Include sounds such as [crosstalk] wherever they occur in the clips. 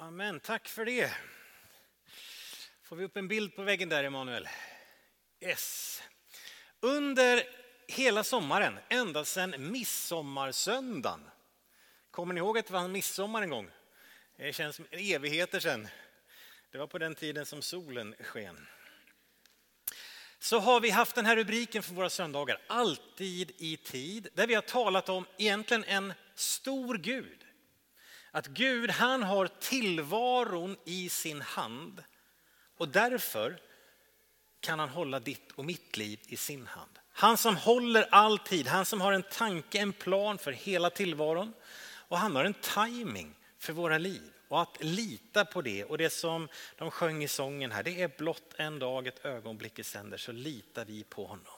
Amen, tack för det. Får vi upp en bild på väggen där, Emanuel? Yes. Under hela sommaren, ända sedan midsommarsöndagen. Kommer ni ihåg att det var midsommar en gång? Det känns som evigheter sedan. Det var på den tiden som solen sken. Så har vi haft den här rubriken för våra söndagar, Alltid i tid, där vi har talat om egentligen en stor Gud att Gud han har tillvaron i sin hand och därför kan han hålla ditt och mitt liv i sin hand. Han som håller alltid, han som har en tanke, en plan för hela tillvaron och han har en timing för våra liv. Och att lita på det och det som de sjöng i sången här, det är blott en dag, ett ögonblick i sänder så litar vi på honom.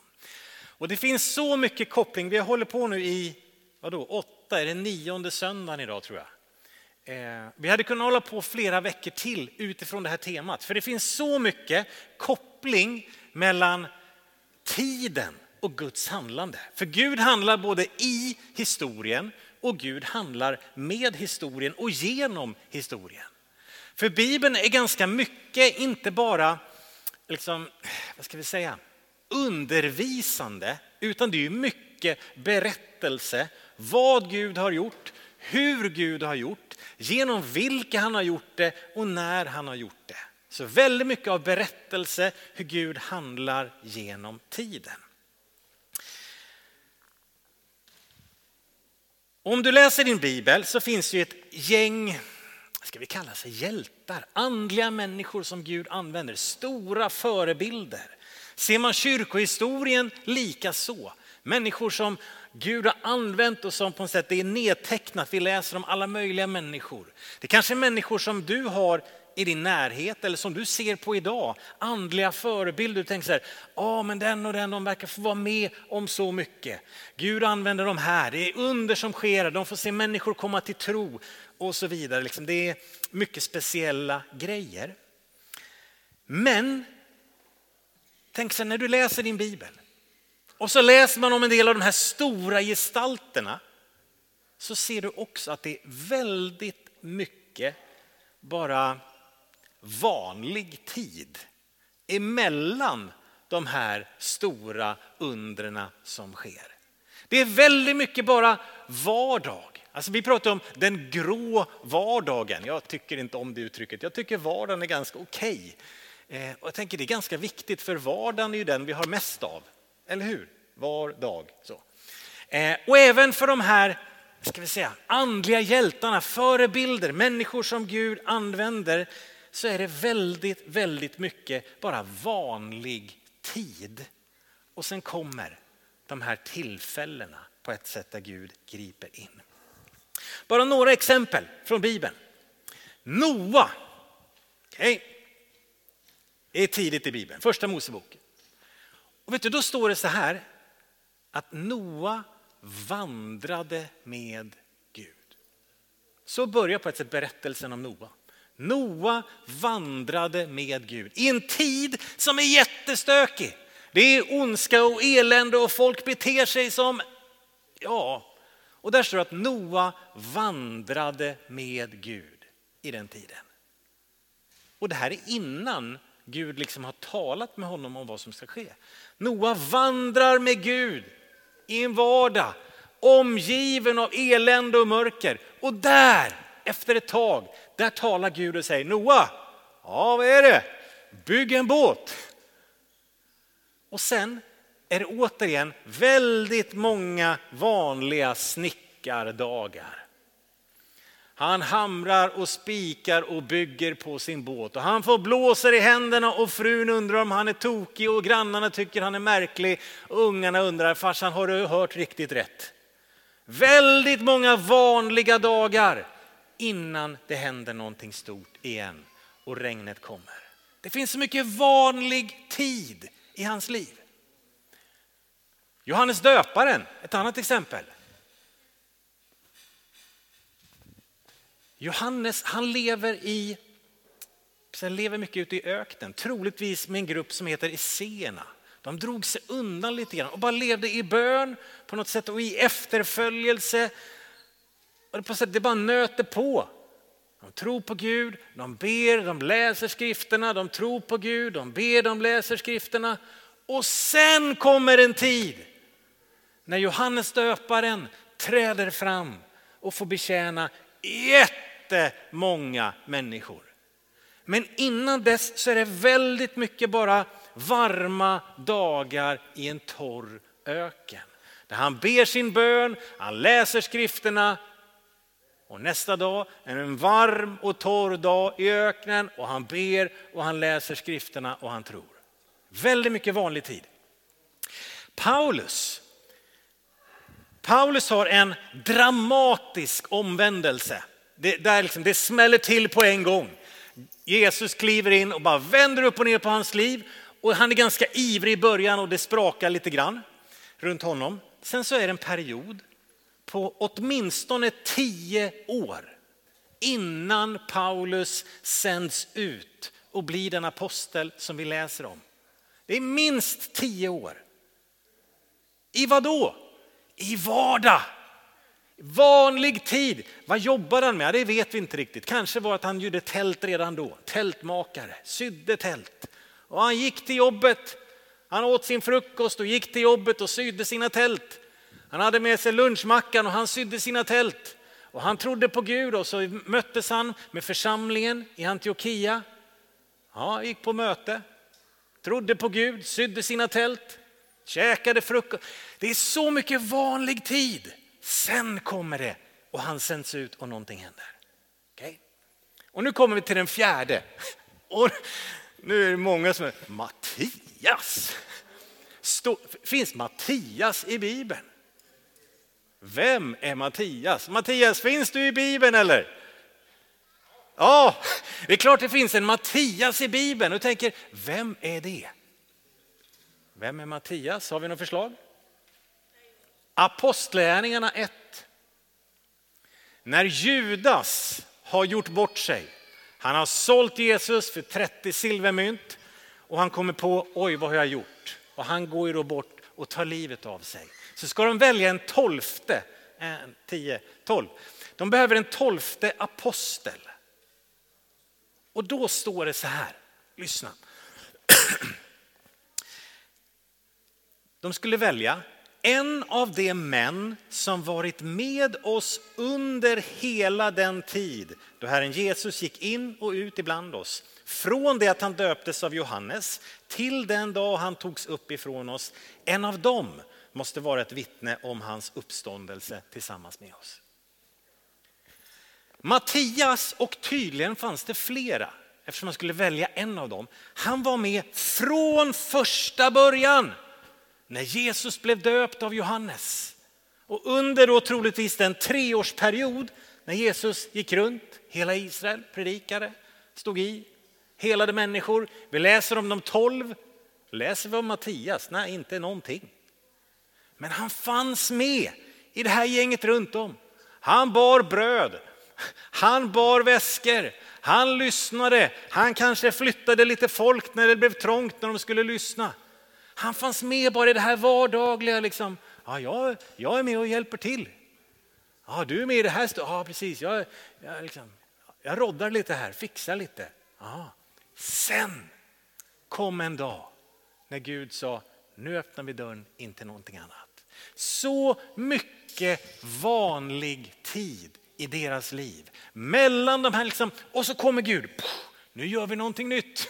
Och det finns så mycket koppling, vi håller på nu i vadå, åtta, är det nionde söndagen idag tror jag. Eh, vi hade kunnat hålla på flera veckor till utifrån det här temat, för det finns så mycket koppling mellan tiden och Guds handlande. För Gud handlar både i historien och Gud handlar med historien och genom historien. För Bibeln är ganska mycket, inte bara liksom, vad ska vi säga, undervisande, utan det är mycket berättelse, vad Gud har gjort, hur Gud har gjort, genom vilka han har gjort det och när han har gjort det. Så väldigt mycket av berättelse hur Gud handlar genom tiden. Om du läser din bibel så finns ju ett gäng, ska vi kalla sig hjältar, andliga människor som Gud använder, stora förebilder. Ser man kyrkohistorien lika så. Människor som Gud har använt oss som på något sätt det är nedtecknat. Vi läser om alla möjliga människor. Det kanske är människor som du har i din närhet eller som du ser på idag. Andliga förebilder. Du tänker så här, ja men den och den de verkar få vara med om så mycket. Gud använder dem här, det är under som sker, de får se människor komma till tro och så vidare. Liksom, det är mycket speciella grejer. Men tänk så när du läser din bibel och så läser man om en del av de här stora gestalterna så ser du också att det är väldigt mycket bara vanlig tid emellan de här stora undrena som sker. Det är väldigt mycket bara vardag. Alltså vi pratar om den grå vardagen. Jag tycker inte om det uttrycket. Jag tycker vardagen är ganska okej. Okay. Och jag tänker det är ganska viktigt för vardagen är ju den vi har mest av. Eller hur? Var dag. Så. Eh, och även för de här ska vi säga, andliga hjältarna, förebilder, människor som Gud använder så är det väldigt, väldigt mycket bara vanlig tid. Och sen kommer de här tillfällena på ett sätt där Gud griper in. Bara några exempel från Bibeln. Noa. Okay. Det är tidigt i Bibeln, första Mosebok. Och vet du, då står det så här att Noa vandrade med Gud. Så börjar på ett sätt berättelsen om Noa. Noa vandrade med Gud i en tid som är jättestökig. Det är ondska och elände och folk beter sig som, ja, och där står det att Noa vandrade med Gud i den tiden. Och det här är innan Gud liksom har talat med honom om vad som ska ske. Noa vandrar med Gud i en vardag omgiven av elände och mörker. Och där, efter ett tag, där talar Gud och säger Noa, ja vad är det? Bygg en båt. Och sen är det återigen väldigt många vanliga snickardagar. Han hamrar och spikar och bygger på sin båt och han får blåser i händerna och frun undrar om han är tokig och grannarna tycker han är märklig och ungarna undrar farsan har du hört riktigt rätt? Väldigt många vanliga dagar innan det händer någonting stort igen och regnet kommer. Det finns så mycket vanlig tid i hans liv. Johannes döparen, ett annat exempel. Johannes han lever, i, han lever mycket ute i öknen, troligtvis med en grupp som heter Esseerna. De drog sig undan lite grann och bara levde i bön på något sätt och i efterföljelse. Och det, på sätt, det bara nöter på. De tror på Gud, de ber, de läser skrifterna, de tror på Gud, de ber, de läser skrifterna. Och sen kommer en tid när Johannes döparen träder fram och får betjäna jättemånga människor. Men innan dess så är det väldigt mycket bara varma dagar i en torr öken. Där han ber sin bön, han läser skrifterna och nästa dag är det en varm och torr dag i öknen och han ber och han läser skrifterna och han tror. Väldigt mycket vanlig tid. Paulus, Paulus har en dramatisk omvändelse. Det, där liksom, det smäller till på en gång. Jesus kliver in och bara vänder upp och ner på hans liv. Och han är ganska ivrig i början och det sprakar lite grann runt honom. Sen så är det en period på åtminstone tio år innan Paulus sänds ut och blir den apostel som vi läser om. Det är minst tio år. I vad då? I vardag. Vanlig tid. Vad jobbade han med? Det vet vi inte riktigt. Kanske var att han gjorde tält redan då. Tältmakare, sydde tält. Och han gick till jobbet. Han åt sin frukost och gick till jobbet och sydde sina tält. Han hade med sig lunchmackan och han sydde sina tält. Och han trodde på Gud och så möttes han med församlingen i Antiochia. Ja, gick på möte, trodde på Gud, sydde sina tält, käkade frukost. Det är så mycket vanlig tid. Sen kommer det och han sänds ut och någonting händer. Okay? Och nu kommer vi till den fjärde. [laughs] Och nu är det många som är Mattias. Stå, finns Mattias i Bibeln? Vem är Mattias? Mattias, finns du i Bibeln eller? Ja, det är klart det finns en Mattias i Bibeln. Och tänker, vem är det? Vem är Mattias? Har vi något förslag? Apostlärningarna 1. När Judas har gjort bort sig, han har sålt Jesus för 30 silvermynt och han kommer på, oj vad har jag gjort? Och han går ju då bort och tar livet av sig. Så ska de välja en tolfte, en, tio, tolv. De behöver en tolfte apostel. Och då står det så här, lyssna. [clears throat] De skulle välja en av de män som varit med oss under hela den tid då Herren Jesus gick in och ut ibland oss. Från det att han döptes av Johannes till den dag han togs upp ifrån oss. En av dem måste vara ett vittne om hans uppståndelse tillsammans med oss. Mattias och tydligen fanns det flera eftersom man skulle välja en av dem. Han var med från första början när Jesus blev döpt av Johannes. Och under då troligtvis den treårsperiod när Jesus gick runt hela Israel, predikade, stod i, helade människor. Vi läser om de tolv. Läser vi om Mattias? Nej, inte någonting. Men han fanns med i det här gänget runt om. Han bar bröd, han bar väskor, han lyssnade, han kanske flyttade lite folk när det blev trångt när de skulle lyssna. Han fanns med bara i det här vardagliga. Liksom. Ja, jag, jag är med och hjälper till. Ja, du är med i det här. Ja, precis. Jag, jag, liksom, jag roddar lite här, fixar lite. Ja. Sen kom en dag när Gud sa, nu öppnar vi dörren, inte någonting annat. Så mycket vanlig tid i deras liv. Mellan de här, liksom, och så kommer Gud, nu gör vi någonting nytt.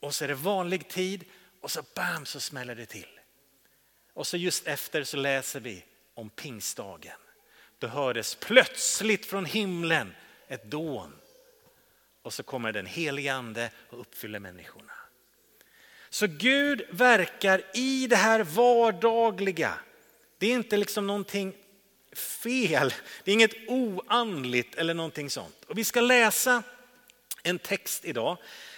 Och så är det vanlig tid och så bam så smäller det till. Och så just efter så läser vi om pingstdagen. Då hördes plötsligt från himlen ett dån. Och så kommer den helige ande och uppfyller människorna. Så Gud verkar i det här vardagliga. Det är inte liksom någonting fel, det är inget oandligt eller någonting sånt. Och vi ska läsa en text idag,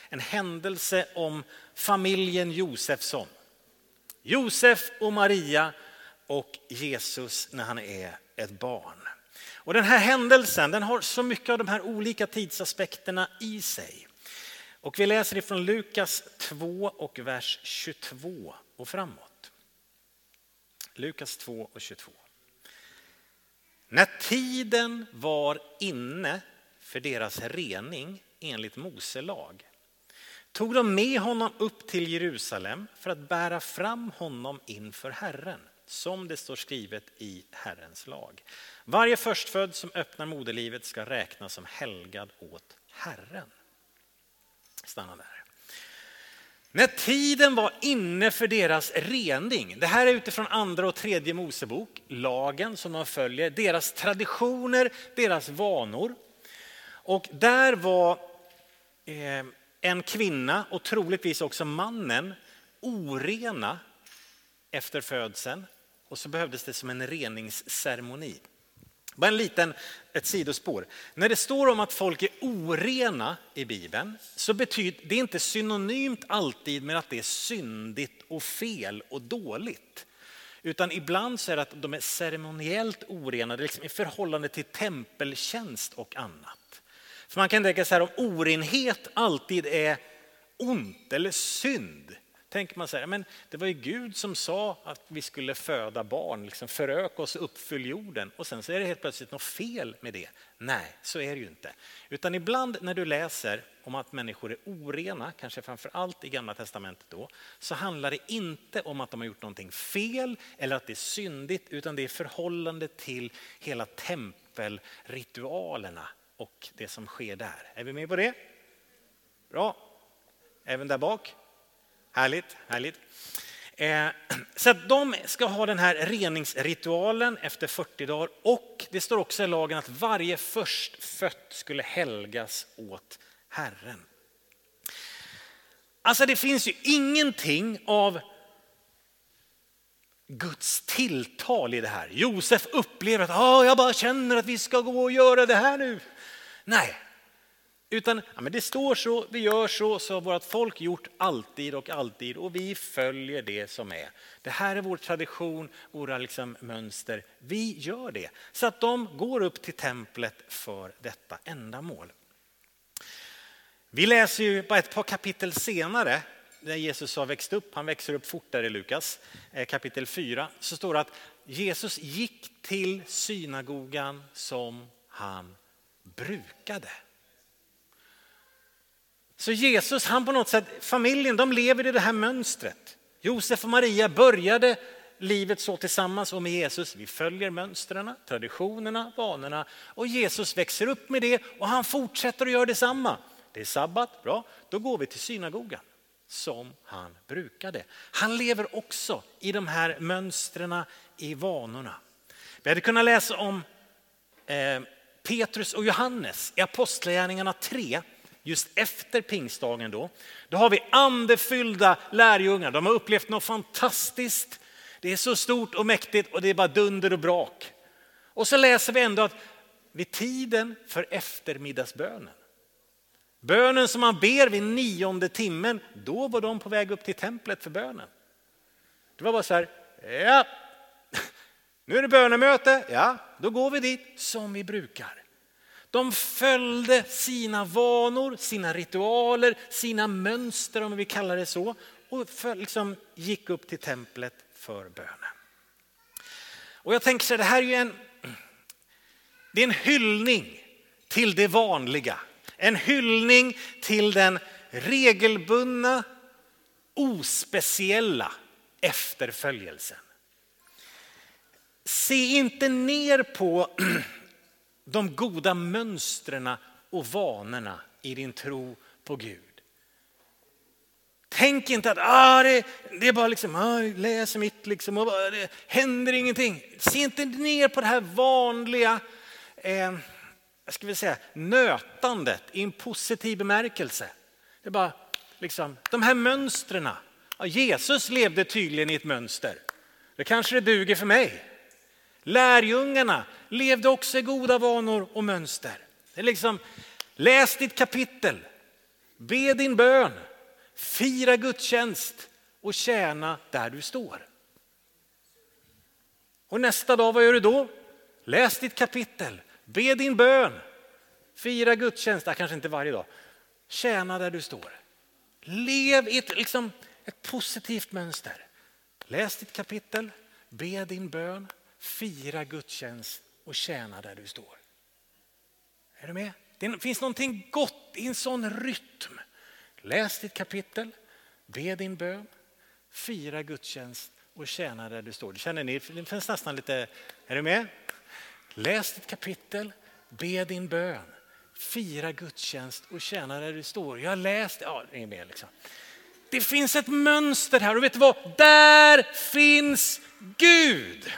en händelse om familjen Josefsson. Josef och Maria och Jesus när han är ett barn. Och den här händelsen den har så mycket av de här olika tidsaspekterna i sig. Och vi läser ifrån Lukas 2 och vers 22 och framåt. Lukas 2 och 22. När tiden var inne för deras rening enligt Mose lag tog de med honom upp till Jerusalem för att bära fram honom inför Herren, som det står skrivet i Herrens lag. Varje förstfödd som öppnar moderlivet ska räknas som helgad åt Herren. Stanna där. När tiden var inne för deras rening, det här är utifrån andra och tredje Mosebok, lagen som de följer, deras traditioner, deras vanor. Och där var eh, en kvinna och troligtvis också mannen orena efter födseln och så behövdes det som en reningsceremoni. Bara en liten, ett sidospår. När det står om att folk är orena i Bibeln så betyder det inte synonymt alltid med att det är syndigt och fel och dåligt. Utan ibland så är det att de är ceremoniellt orena liksom i förhållande till tempeltjänst och annat. För man kan tänka så här om orenhet alltid är ont eller synd tänker man så här, men det var ju Gud som sa att vi skulle föda barn, liksom förök oss och uppfyll jorden och sen så är det helt plötsligt något fel med det. Nej, så är det ju inte. Utan ibland när du läser om att människor är orena, kanske framför allt i gamla testamentet då, så handlar det inte om att de har gjort någonting fel eller att det är syndigt, utan det är förhållande till hela tempelritualerna och det som sker där. Är vi med på det? Bra. Även där bak? Härligt, härligt. Eh, [clears throat] så att de ska ha den här reningsritualen efter 40 dagar och det står också i lagen att varje förstfött skulle helgas åt Herren. Alltså det finns ju ingenting av Guds tilltal i det här. Josef upplever att ah, jag bara känner att vi ska gå och göra det här nu. Nej, utan ja, men det står så, vi gör så, så har vårt folk gjort alltid och alltid och vi följer det som är. Det här är vår tradition, våra liksom mönster. Vi gör det. Så att de går upp till templet för detta ändamål. Vi läser ju bara ett par kapitel senare, när Jesus har växt upp, han växer upp fortare i Lukas, eh, kapitel 4, så står det att Jesus gick till synagogan som han brukade. Så Jesus, han på något sätt, familjen, de lever i det här mönstret. Josef och Maria började livet så tillsammans och med Jesus. Vi följer mönstren, traditionerna, vanorna och Jesus växer upp med det och han fortsätter att göra detsamma. Det är sabbat, bra, då går vi till synagogan som han brukade. Han lever också i de här mönstren, i vanorna. Vi hade kunnat läsa om eh, Petrus och Johannes i Apostlagärningarna 3 just efter pingstdagen då, då har vi andefyllda lärjungar. De har upplevt något fantastiskt. Det är så stort och mäktigt och det är bara dunder och brak. Och så läser vi ändå att vid tiden för eftermiddagsbönen, bönen som man ber vid nionde timmen, då var de på väg upp till templet för bönen. Det var bara så här, ja, nu är det bönemöte, ja, då går vi dit som vi brukar. De följde sina vanor, sina ritualer, sina mönster om vi kallar det så och för, liksom, gick upp till templet för bönen. Och jag tänker så här, det här är ju en, det är en hyllning till det vanliga. En hyllning till den regelbundna, ospeciella efterföljelsen. Se inte ner på [clears throat] de goda mönstren och vanorna i din tro på Gud. Tänk inte att ah, det, det är bara liksom, ah, läser mitt liksom, och bara, det händer ingenting. Se inte ner på det här vanliga eh, jag ska säga, nötandet i en positiv bemärkelse. Det är bara liksom, de här mönstren. Ja, Jesus levde tydligen i ett mönster. Det kanske det duger för mig. Lärjungarna levde också i goda vanor och mönster. Det är liksom, läs ditt kapitel, be din bön, fira gudstjänst och tjäna där du står. Och nästa dag, vad gör du då? Läs ditt kapitel, be din bön, fira gudstjänst, kanske inte varje dag, tjäna där du står. Lev i ett, liksom, ett positivt mönster. Läs ditt kapitel, be din bön, fira gudstjänst och tjäna där du står. Är du med? det finns någonting gott i en sån rytm. Läs ditt kapitel, be din bön, fira gudstjänst och tjäna där du står. Det känner ni? Det finns nästan lite, är du med? Läs ditt kapitel, be din bön, fira gudstjänst och tjäna där du står. Jag har läst, ja det är med liksom. Det finns ett mönster här och vet du vad? Där finns Gud.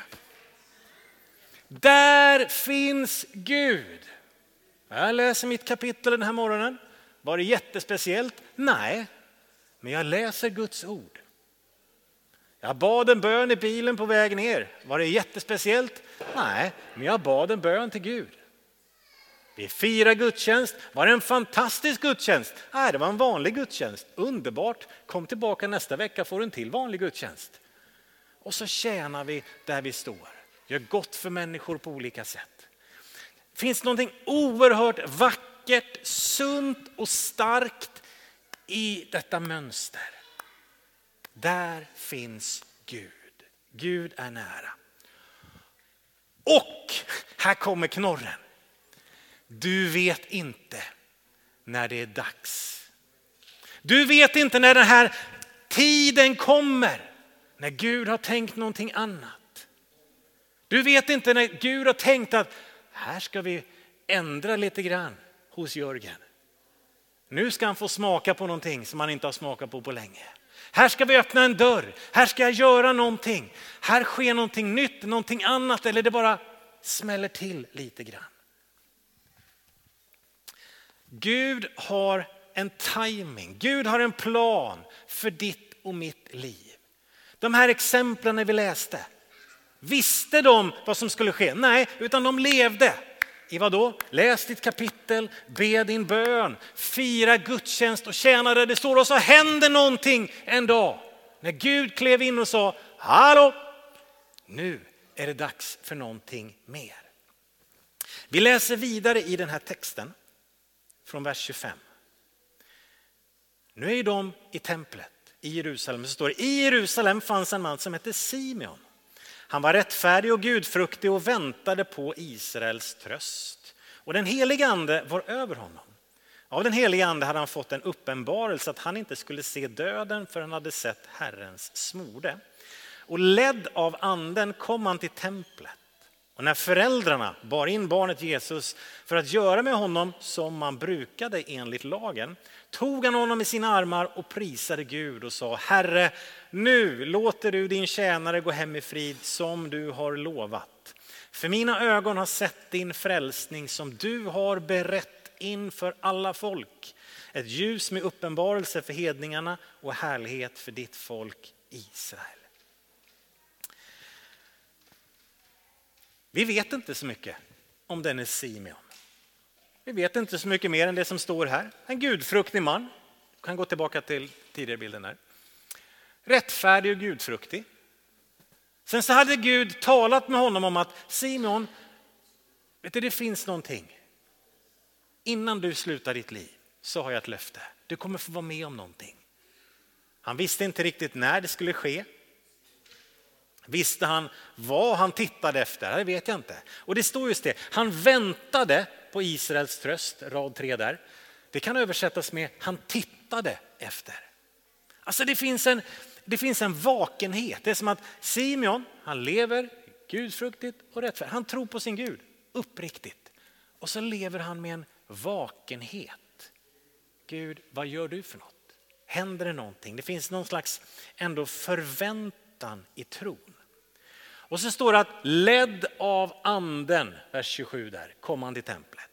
Där finns Gud. Jag läser mitt kapitel den här morgonen. Var det jättespeciellt? Nej, men jag läser Guds ord. Jag bad en bön i bilen på väg ner. Var det jättespeciellt? Nej, men jag bad en bön till Gud. Vi firar gudstjänst. Var det en fantastisk gudstjänst? Nej, det var en vanlig gudstjänst. Underbart. Kom tillbaka nästa vecka får du en till vanlig gudstjänst. Och så tjänar vi där vi står. Gör gott för människor på olika sätt. Det finns någonting oerhört vackert, sunt och starkt i detta mönster. Där finns Gud. Gud är nära. Och här kommer knorren. Du vet inte när det är dags. Du vet inte när den här tiden kommer, när Gud har tänkt någonting annat. Du vet inte när Gud har tänkt att här ska vi ändra lite grann hos Jörgen. Nu ska han få smaka på någonting som han inte har smakat på på länge. Här ska vi öppna en dörr, här ska jag göra någonting. Här sker någonting nytt, någonting annat eller det bara smäller till lite grann. Gud har en timing. Gud har en plan för ditt och mitt liv. De här exemplen vi läste, visste de vad som skulle ske? Nej, utan de levde. I vad då? Läs ditt kapitel, be din bön, fira gudstjänst och tjäna där det står och så händer någonting en dag. När Gud klev in och sa, hallå, nu är det dags för någonting mer. Vi läser vidare i den här texten från vers 25. Nu är de i templet i Jerusalem. Så står det, I Jerusalem fanns en man som hette Simeon. Han var rättfärdig och gudfruktig och väntade på Israels tröst. Och den helige ande var över honom. Av den helige ande hade han fått en uppenbarelse att han inte skulle se döden för han hade sett Herrens smorde. Och ledd av anden kom han till templet. Och när föräldrarna bar in barnet Jesus för att göra med honom som man brukade enligt lagen tog han honom i sina armar och prisade Gud och sa Herre, nu låter du din tjänare gå hem i frid som du har lovat. För mina ögon har sett din frälsning som du har berett inför alla folk. Ett ljus med uppenbarelse för hedningarna och härlighet för ditt folk Israel. Vi vet inte så mycket om denne Simeon. Vi vet inte så mycket mer än det som står här. En gudfruktig man. Du kan gå tillbaka till tidigare bilden här. Rättfärdig och gudfruktig. Sen så hade Gud talat med honom om att Simon, vet du, det finns någonting. Innan du slutar ditt liv så har jag ett löfte. Du kommer få vara med om någonting. Han visste inte riktigt när det skulle ske. Visste han vad han tittade efter? Det vet jag inte. Och det står just det, han väntade på Israels tröst, rad tre där. Det kan översättas med han tittade efter. Alltså det finns en, det finns en vakenhet. Det är som att Simeon, han lever gudfruktigt och rättfärdigt. Han tror på sin Gud uppriktigt. Och så lever han med en vakenhet. Gud, vad gör du för något? Händer det någonting? Det finns någon slags ändå förväntan i tron. Och så står det att ledd av anden, vers 27 där, kom han till templet.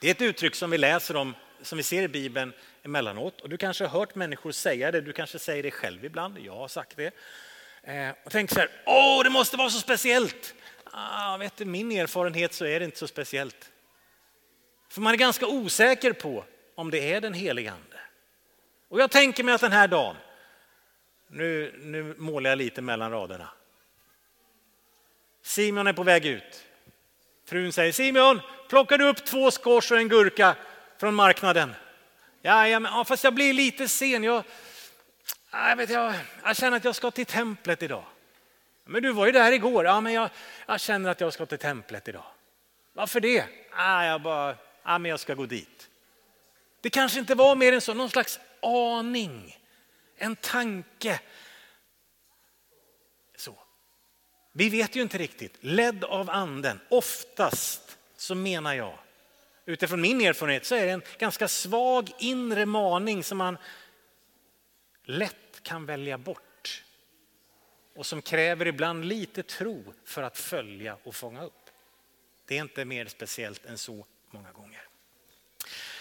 Det är ett uttryck som vi läser om, som vi ser i Bibeln emellanåt. Och du kanske har hört människor säga det, du kanske säger det själv ibland, jag har sagt det. Eh, och tänk så här, åh det måste vara så speciellt. Ah, vet du, min erfarenhet så är det inte så speciellt. För man är ganska osäker på om det är den helige ande. Och jag tänker mig att den här dagen, nu, nu målar jag lite mellan raderna. Simon är på väg ut. Frun säger Simon, plockar du upp två skors och en gurka från marknaden? Ja, ja, men, ja fast jag blir lite sen. Jag, jag, vet, jag, jag känner att jag ska till templet idag. Men du var ju där igår. Ja, men jag, jag känner att jag ska till templet idag. Varför det? Ja, jag bara ja, men jag ska gå dit. Det kanske inte var mer än så, någon slags aning, en tanke. Så. Vi vet ju inte riktigt, ledd av anden, oftast så menar jag, utifrån min erfarenhet så är det en ganska svag inre maning som man lätt kan välja bort och som kräver ibland lite tro för att följa och fånga upp. Det är inte mer speciellt än så många gånger.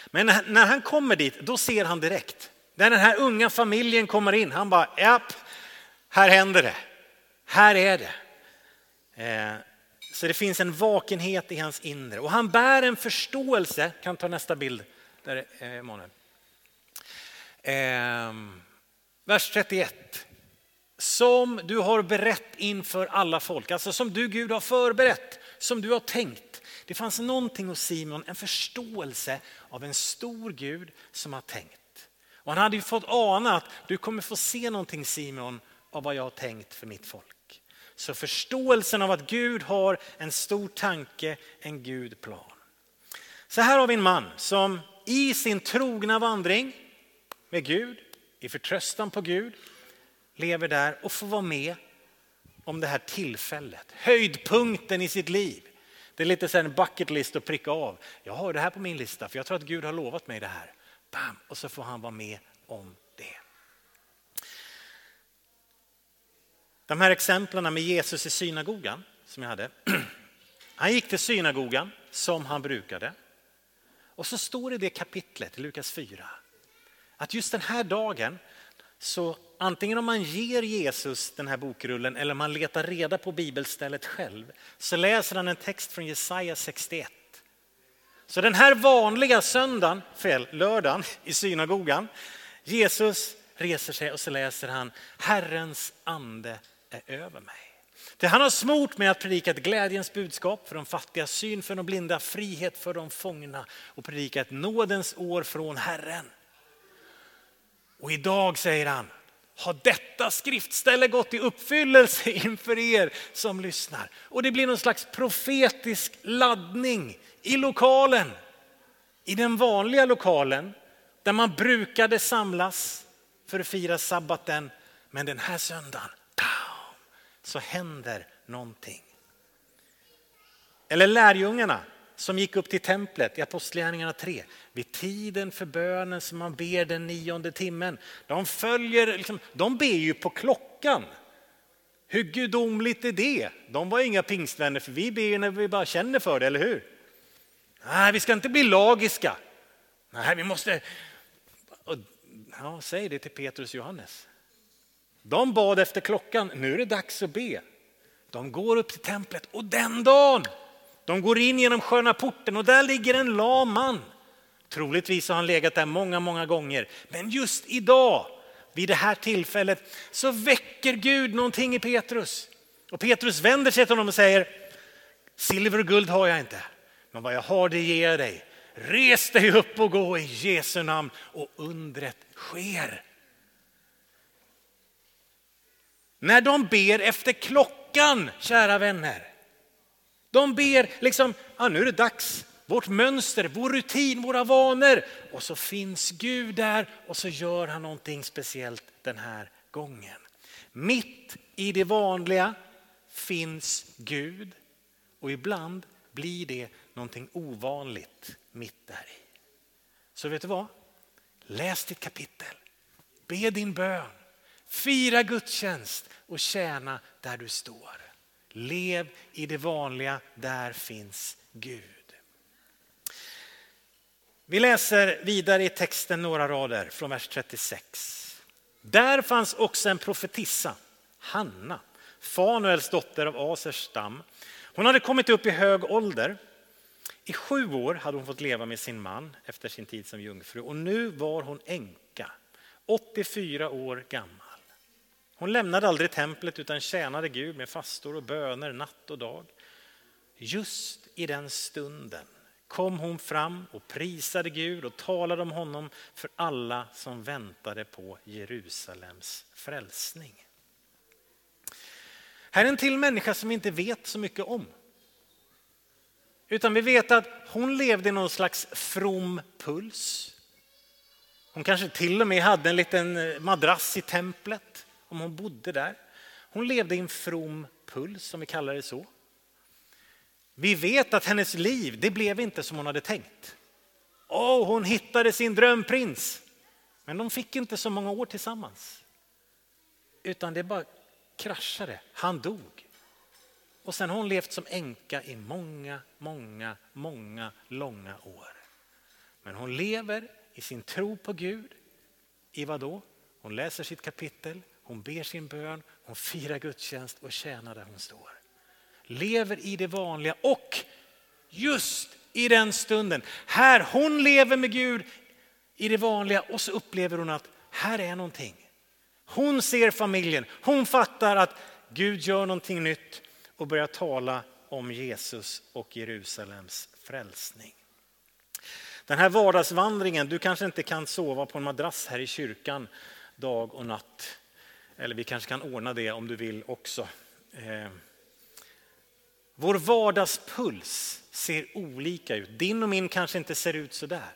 Men när han kommer dit, då ser han direkt. När den här unga familjen kommer in, han bara, japp, här händer det. Här är det. Eh, så det finns en vakenhet i hans inre och han bär en förståelse, kan ta nästa bild, där eh, Emanuel. Eh, vers 31. Som du har berett inför alla folk, alltså som du Gud har förberett, som du har tänkt. Det fanns någonting hos Simon, en förståelse av en stor Gud som har tänkt. Och han hade ju fått ana att du kommer få se någonting Simon av vad jag har tänkt för mitt folk. Så förståelsen av att Gud har en stor tanke, en Gud plan. Så här har vi en man som i sin trogna vandring med Gud, i förtröstan på Gud, lever där och får vara med om det här tillfället, höjdpunkten i sitt liv. Det är lite så en bucket list att pricka av. Jag har det här på min lista för jag tror att Gud har lovat mig det här. Bam! Och så får han vara med om det. De här exemplen med Jesus i synagogan som jag hade. [clears throat] Han gick till synagogan som han brukade. Och så står det i det kapitlet i Lukas 4 att just den här dagen så antingen om man ger Jesus den här bokrullen eller om man letar reda på bibelstället själv så läser han en text från Jesaja 61. Så den här vanliga söndagen, fel, lördagen i synagogan, Jesus reser sig och så läser han Herrens ande är över mig. Det han har smort med att predika ett glädjens budskap för de fattiga, syn för de blinda, frihet för de fångna och predika ett nådens år från Herren. Och idag säger han, har detta skriftställe gått i uppfyllelse [laughs] inför er som lyssnar. Och det blir någon slags profetisk laddning i lokalen. I den vanliga lokalen där man brukade samlas för att fira sabbaten. Men den här söndagen så händer någonting. Eller lärjungarna som gick upp till templet i Apostlagärningarna 3. Vid tiden för bönen som man ber den nionde timmen. De följer, liksom, de ber ju på klockan. Hur gudomligt är det? De var inga pingstvänner för vi ber när vi bara känner för det, eller hur? Nej, vi ska inte bli lagiska. Nej, vi måste... Ja, säg det till Petrus och Johannes. De bad efter klockan, nu är det dags att be. De går upp till templet och den dagen de går in genom sköna porten och där ligger en lam man. Troligtvis har han legat där många, många gånger. Men just idag, vid det här tillfället, så väcker Gud någonting i Petrus. Och Petrus vänder sig till honom och säger, silver och guld har jag inte, men vad jag har det ger jag dig. Res dig upp och gå i Jesu namn och undret sker. När de ber efter klockan, kära vänner, de ber liksom, ja, nu är det dags. Vårt mönster, vår rutin, våra vanor. Och så finns Gud där och så gör han någonting speciellt den här gången. Mitt i det vanliga finns Gud och ibland blir det någonting ovanligt mitt där i. Så vet du vad? Läs ditt kapitel, be din bön, fira gudstjänst och tjäna där du står. Lev i det vanliga, där finns Gud. Vi läser vidare i texten några rader från vers 36. Där fanns också en profetissa, Hanna, Fanuels dotter av Asers stam. Hon hade kommit upp i hög ålder. I sju år hade hon fått leva med sin man efter sin tid som jungfru och nu var hon änka, 84 år gammal. Hon lämnade aldrig templet utan tjänade Gud med fastor och böner natt och dag. Just i den stunden kom hon fram och prisade Gud och talade om honom för alla som väntade på Jerusalems frälsning. Här är en till människa som vi inte vet så mycket om. Utan vi vet att hon levde i någon slags from puls. Hon kanske till och med hade en liten madrass i templet om hon bodde där. Hon levde i en from puls, om vi kallar det så. Vi vet att hennes liv, det blev inte som hon hade tänkt. Åh, oh, hon hittade sin drömprins. Men de fick inte så många år tillsammans. Utan det bara kraschade. Han dog. Och sen har hon levt som änka i många, många, många långa år. Men hon lever i sin tro på Gud. I vad då? Hon läser sitt kapitel, hon ber sin bön, hon firar gudstjänst och tjänar där hon står. Lever i det vanliga och just i den stunden, här hon lever med Gud i det vanliga och så upplever hon att här är någonting. Hon ser familjen, hon fattar att Gud gör någonting nytt och börjar tala om Jesus och Jerusalems frälsning. Den här vardagsvandringen, du kanske inte kan sova på en madrass här i kyrkan dag och natt. Eller vi kanske kan ordna det om du vill också. Eh, vår vardagspuls ser olika ut. Din och min kanske inte ser ut så där.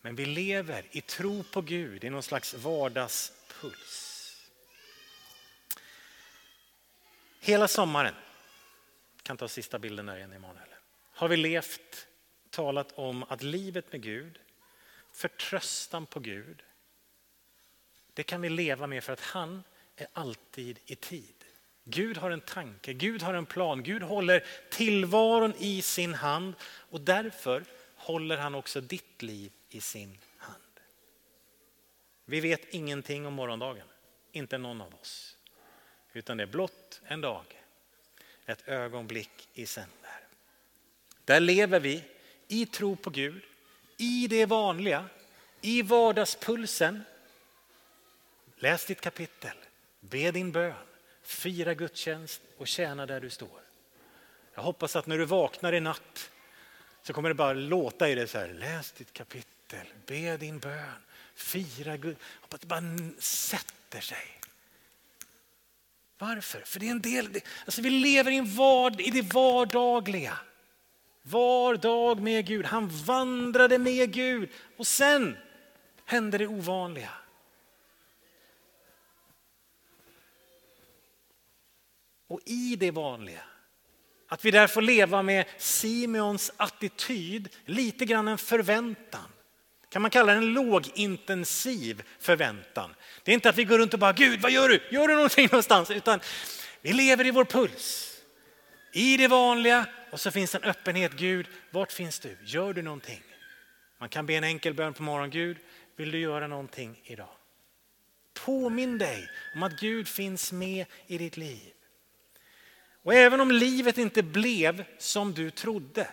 Men vi lever i tro på Gud i någon slags vardagspuls. Hela sommaren, kan ta sista bilden där igen Emanuel, har vi levt, talat om att livet med Gud, förtröstan på Gud, det kan vi leva med för att han är alltid i tid. Gud har en tanke, Gud har en plan, Gud håller tillvaron i sin hand och därför håller han också ditt liv i sin hand. Vi vet ingenting om morgondagen, inte någon av oss. Utan det är blott en dag, ett ögonblick i sänder. Där lever vi i tro på Gud, i det vanliga, i vardagspulsen. Läs ditt kapitel, be din bön, fira gudstjänst och tjäna där du står. Jag hoppas att när du vaknar i natt så kommer det bara låta i dig så här, läs ditt kapitel, be din bön, fira Gud. Hoppas att det bara sätter sig. Varför? För det är en del, alltså vi lever i, en vard, i det vardagliga. Var dag med Gud. Han vandrade med Gud och sen hände det ovanliga. Och i det vanliga, att vi där får leva med Simeons attityd, lite grann en förväntan. Kan man kalla det en lågintensiv förväntan. Det är inte att vi går runt och bara, Gud vad gör du? Gör du någonting någonstans? Utan vi lever i vår puls. I det vanliga och så finns en öppenhet. Gud, vart finns du? Gör du någonting? Man kan be en enkel bön på morgonen. Gud, vill du göra någonting idag? Påminn dig om att Gud finns med i ditt liv. Och även om livet inte blev som du trodde,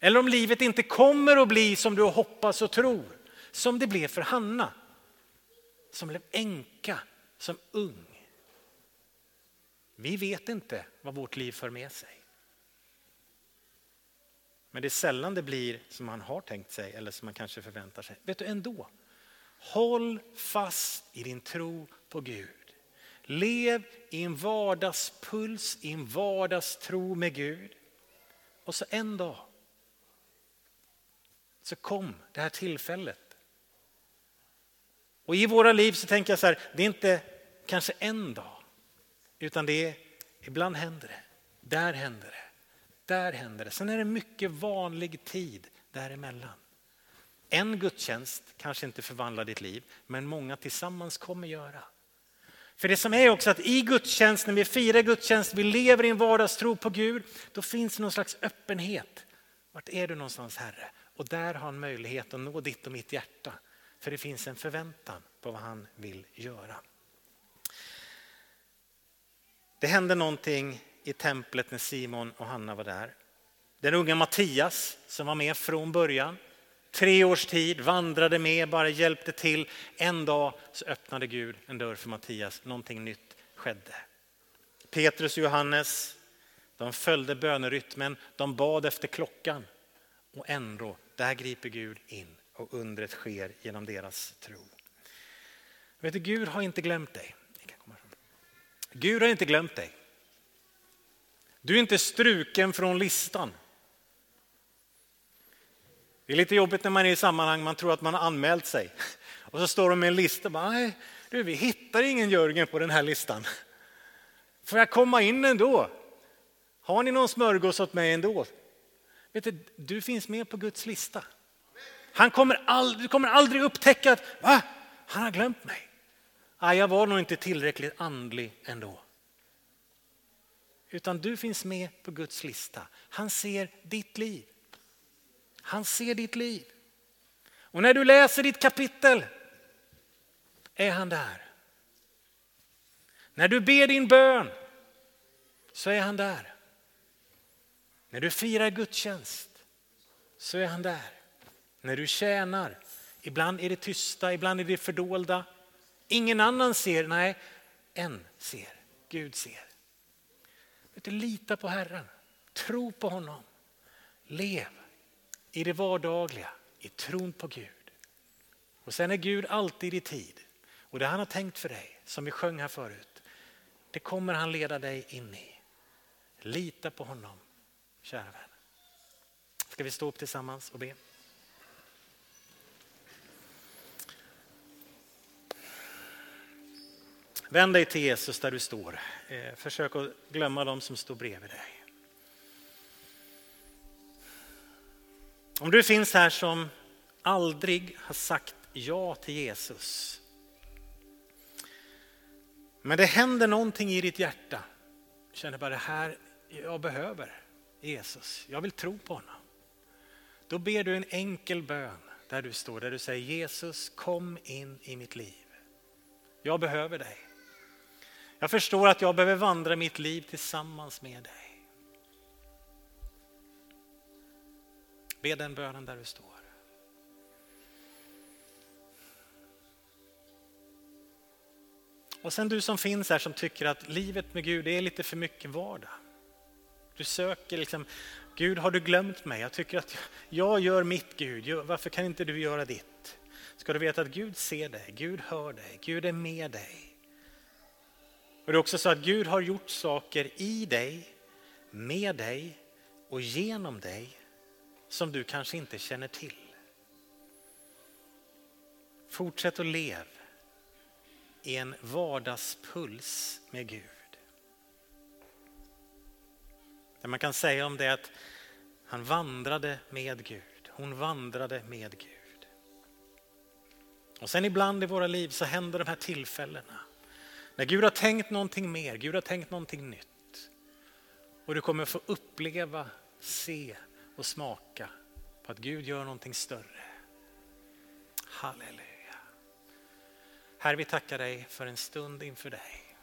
eller om livet inte kommer att bli som du hoppas och tror, som det blev för Hanna, som blev änka som ung. Vi vet inte vad vårt liv för med sig. Men det är sällan det blir som man har tänkt sig eller som man kanske förväntar sig. Vet du ändå, håll fast i din tro på Gud. Lev i en vardagspuls, i en vardagstro med Gud. Och så en dag så kom det här tillfället och i våra liv så tänker jag så här, det är inte kanske en dag, utan det är, ibland händer det, där händer det, där händer det. Sen är det mycket vanlig tid däremellan. En gudstjänst kanske inte förvandlar ditt liv, men många tillsammans kommer göra. För det som är också att i gudstjänst, när vi firar gudstjänst, vi lever i en vardagstro på Gud, då finns det någon slags öppenhet. Vart är du någonstans Herre? Och där har han möjlighet att nå ditt och mitt hjärta. För det finns en förväntan på vad han vill göra. Det hände någonting i templet när Simon och Hanna var där. Den unga Mattias som var med från början, tre års tid, vandrade med, bara hjälpte till. En dag så öppnade Gud en dörr för Mattias, någonting nytt skedde. Petrus och Johannes, de följde bönerytmen, de bad efter klockan och ändå, där griper Gud in och undret sker genom deras tro. Vet du, Gud har inte glömt dig. Gud har inte glömt dig. Du är inte struken från listan det är lite jobbigt när man är i sammanhang man tror att man har anmält sig. Och så står de med en lista. Bara, Nej, du, vi hittar ingen Jörgen på den här listan. Får jag komma in ändå? Har ni någon smörgås åt mig ändå? Vet du, du finns med på Guds lista. Han kommer aldrig, du kommer aldrig upptäcka att Va? han har glömt mig. Nej, jag var nog inte tillräckligt andlig ändå. Utan du finns med på Guds lista. Han ser ditt liv. Han ser ditt liv. Och när du läser ditt kapitel är han där. När du ber din bön så är han där. När du firar gudstjänst så är han där. När du tjänar, ibland är det tysta, ibland är det fördolda. Ingen annan ser, nej, en ser, Gud ser. Du, lita på Herren, tro på honom, lev i det vardagliga, i tron på Gud. Och sen är Gud alltid i tid. Och det han har tänkt för dig, som vi sjöng här förut, det kommer han leda dig in i. Lita på honom, kära vän. Ska vi stå upp tillsammans och be? Vänd dig till Jesus där du står. Eh, försök att glömma dem som står bredvid dig. Om du finns här som aldrig har sagt ja till Jesus. Men det händer någonting i ditt hjärta. Du känner bara det här, jag behöver Jesus. Jag vill tro på honom. Då ber du en enkel bön där du står, där du säger Jesus kom in i mitt liv. Jag behöver dig. Jag förstår att jag behöver vandra mitt liv tillsammans med dig. Be den bönen där du står. Och sen du som finns här som tycker att livet med Gud är lite för mycket vardag. Du söker liksom, Gud har du glömt mig? Jag tycker att jag gör mitt Gud, varför kan inte du göra ditt? Ska du veta att Gud ser dig, Gud hör dig, Gud är med dig. Och det är också så att Gud har gjort saker i dig, med dig och genom dig som du kanske inte känner till. Fortsätt att leva i en vardagspuls med Gud. Det man kan säga om det är att han vandrade med Gud, hon vandrade med Gud. Och sen ibland i våra liv så händer de här tillfällena när Gud har tänkt någonting mer, Gud har tänkt någonting nytt. Och du kommer få uppleva, se och smaka på att Gud gör någonting större. Halleluja. Herre, vi tackar dig för en stund inför dig.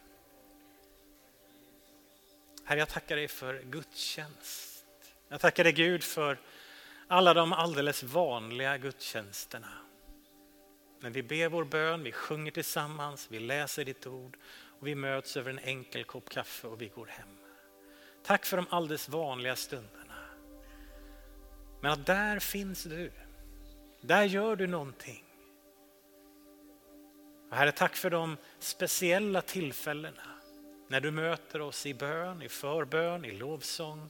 Herre, jag tackar dig för gudstjänst. Jag tackar dig Gud för alla de alldeles vanliga gudstjänsterna. När vi ber vår bön, vi sjunger tillsammans, vi läser ditt ord och vi möts över en enkel kopp kaffe och vi går hem. Tack för de alldeles vanliga stunderna. Men att där finns du. Där gör du någonting. Och herre, tack för de speciella tillfällena när du möter oss i bön, i förbön, i lovsång,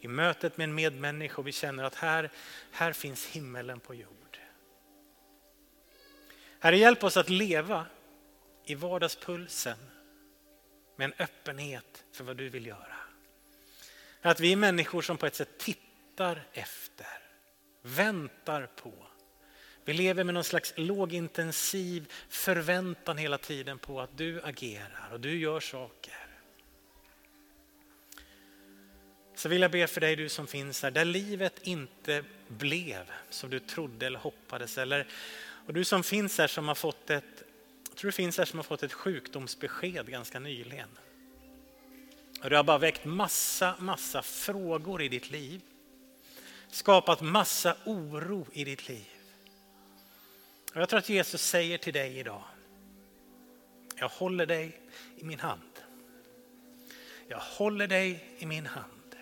i mötet med en medmänniska och vi känner att här, här finns himmelen på jord. Herre, hjälp oss att leva i vardagspulsen med en öppenhet för vad du vill göra. Att vi är människor som på ett sätt tittar efter, väntar på. Vi lever med någon slags lågintensiv förväntan hela tiden på att du agerar och du gör saker. Så vill jag be för dig du som finns här, där livet inte blev som du trodde eller hoppades. Eller, och du som finns här som har fått ett, jag tror du finns här som har fått ett sjukdomsbesked ganska nyligen. Och det har bara väckt massa, massa frågor i ditt liv. Skapat massa oro i ditt liv. Och jag tror att Jesus säger till dig idag, jag håller dig i min hand. Jag håller dig i min hand.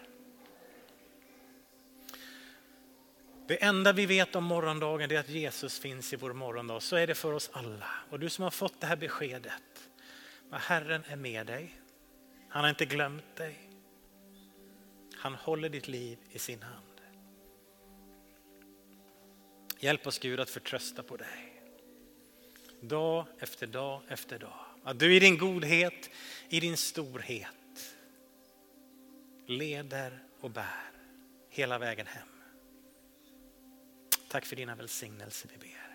Det enda vi vet om morgondagen är att Jesus finns i vår morgondag. Så är det för oss alla. Och du som har fått det här beskedet, Herren är med dig. Han har inte glömt dig. Han håller ditt liv i sin hand. Hjälp oss Gud att förtrösta på dig. Dag efter dag efter dag. Att du i din godhet, i din storhet leder och bär hela vägen hem. Tack för dina välsignelser vi ber.